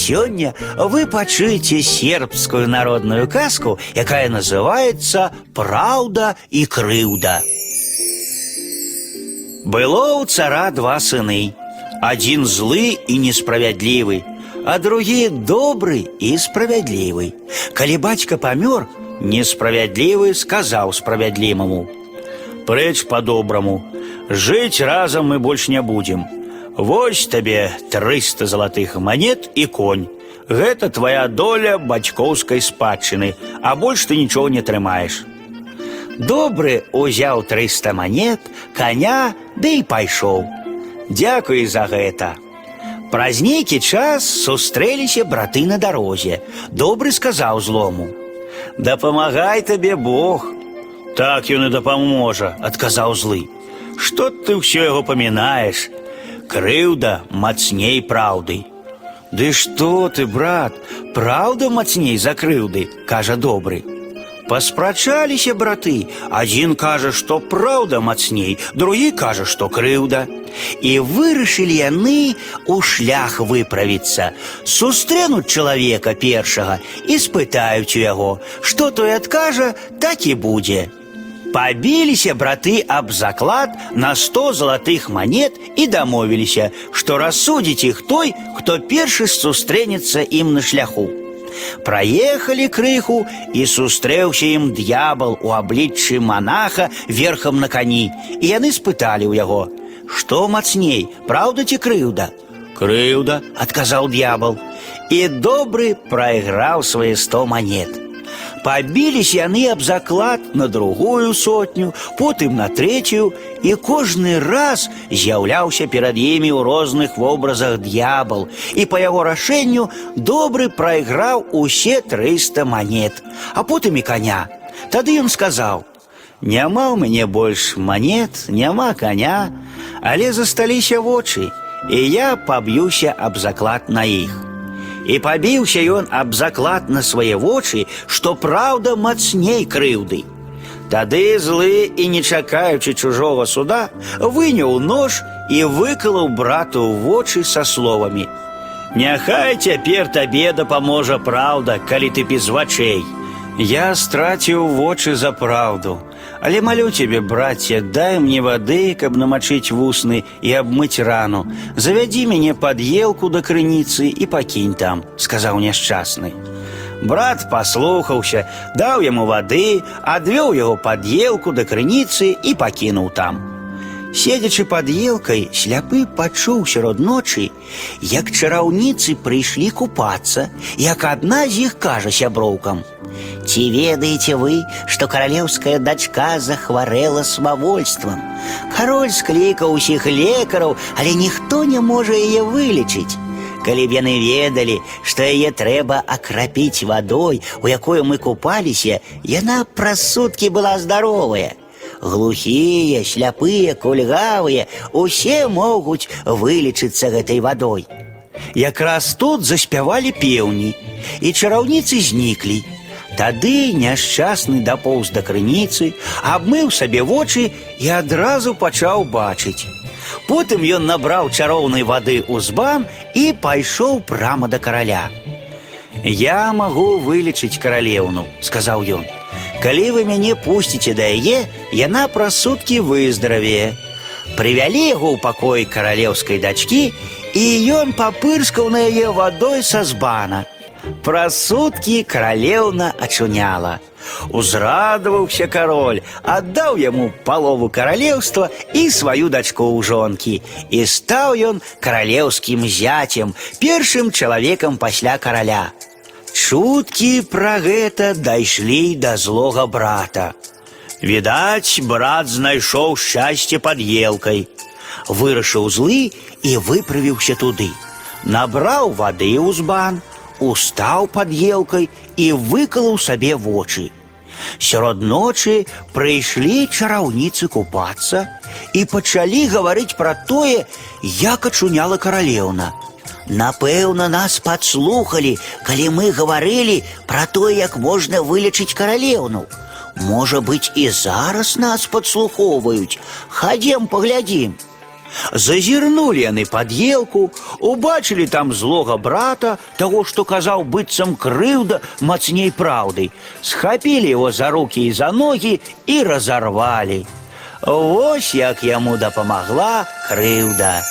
сёння вы пачуеце сербскую народную казку, якая называется «Правда и крыўда». Было у цара два сыны. Один злы и несправядлівы, а другі добры і справядлівы. Калі бацька памёр, несправядлівы сказаў справядлімаму: « Прэч по-добраму, жыць разам мы больш не будзем. Вось табе 300 залатых монет і конь. Гэта твоя доля бацькоўскай спадчыны, а больш ты нічого не трымаеш. Добры узяў 300 монет, коня, ды і пайшоў. Дзякуй за гэта. Праз нейкі час сустрэліся браты на дарозе. Добры сказаў злому: « Дапамагай табе Бог. Так ён і дапаможа, адказаў злы. Што ты ўсё яго памінаеш? Крыўда мацней праўды. Ды што ты, брат, праўда мацней за крыўды, кажа добры. Паспрачаліся браты, адзін кажа, што праўда мацней, другі кажа, што крыўда. І вырашылі яны у шлях выправіцца, сустрэнуць чалавека першага і спытаюць у яго, што той адкажа, так і будзе. Побилися браты об заклад на сто золотых монет и домовились, что рассудить их той, кто першы сустрэнецца им на шляху. Проехали крыху, и сустрэўся им дьявол у абліччы монаха верхом на коні, и яны спыталі у яго: « Что мацней, правда ці крыўда? Крыўда, отказал дьявол, и добрый проиграл свои сто монет. Пабіліся яны аб заклад на другую сотню, потым на третью, і кожны раз з'яўляўся перад імі ў розных вобразах д'ябал, і па яго рашэнню добры прайграў усе 300 монет, а потым і коня. Тады ён сказаў: « Няма ў мяне больш монет, няма коня, але засталіся вочы, і я паб'юся аб заклад на іх. І пабіўся ён аб заклад на свае вочы, што праўда мацней крыўды. Тады злы і не чакаючы чужого суда, выняў нож і выкалаў брату ў вочы са словамі: « Няхай цяпер табе дапаможа праўда, калі ты без вачэй. Я страціў вочы за праўду, але молю тебе, братья, дай мне воды, каб намочить вусны и обмыть рану. Завяди мяне под елку до крыніцы и покинь там, сказал няшчасны. Брат паслухаўся, даў яму вады, адвёў яго пад елку да крыніцы і пакінуў там. Седзячы пад елкай, сляпы пачуў сярод ночы, як чараўніцы прыйшлі купацца, як адна з іх кажа сяброўкам: Ці ведаеце вы, што каралеўская дачка захварэла самавольствам. Кароль склікаў усіх лекараў, але ніхто не можа яе вылечыць. Калі б яны ведалі, што яе трэба акрапіць вадой, у якой мы купаліся, яна праз суткі была здаровая. Глухія, сляпыя, кульгавыя, усе могуць вылечыцца гэтай вадой. Якраз тут заспявалі пеўні, і чараўніцы зніклі. Тады няшчасны дапоўз да крыніцы, абмыў сабе вочы і адразу пачаў бачыць. Потым ён набраў чароўнай вады ў збан і пайшоў прама да караля. Я магу вылечыць каралеўну, сказаў ён. Калі вы мяне пусціце да яе, яна праз суткі выздаравее. Прывялі яго ў пакой каралеўскай дачкі, і ён папырскаў на яе вадой са збана. Праз суткі каралеўна ачуняла. Узрадаваўся кароль, аддаў яму палову каралеўства і сваю дачку ў жонкі. І стаў ён каралеўскім зяцем, першым чалавекам пасля караля. Чуткі пра гэта дайшлі да злога брата. Відаць, брат знайшоў шчасце пад елкай. Вырашыў злы і выправіўся туды. Набраў вады ў збан, устаў пад елкай і выкалаў сабе вочы. Сярод ночы прыйшлі чараўніцы купацца і пачалі гаварыць пра тое, як ачуняла каралеўна. Напэўна, нас падслухалі, калі мы гаварылі пра тое, як можна вылечыць каралеўну. Можа быць, і зараз нас падслухоўваюць. Хадзем паглядзім. Зазірнулі яны пад елку, убачылі там злога брата, таго, што казаў быццам крыўда мацней праўды, схапілі его за рукі і за ногі і разарвалі. Вось як яму дапамагла крыўда.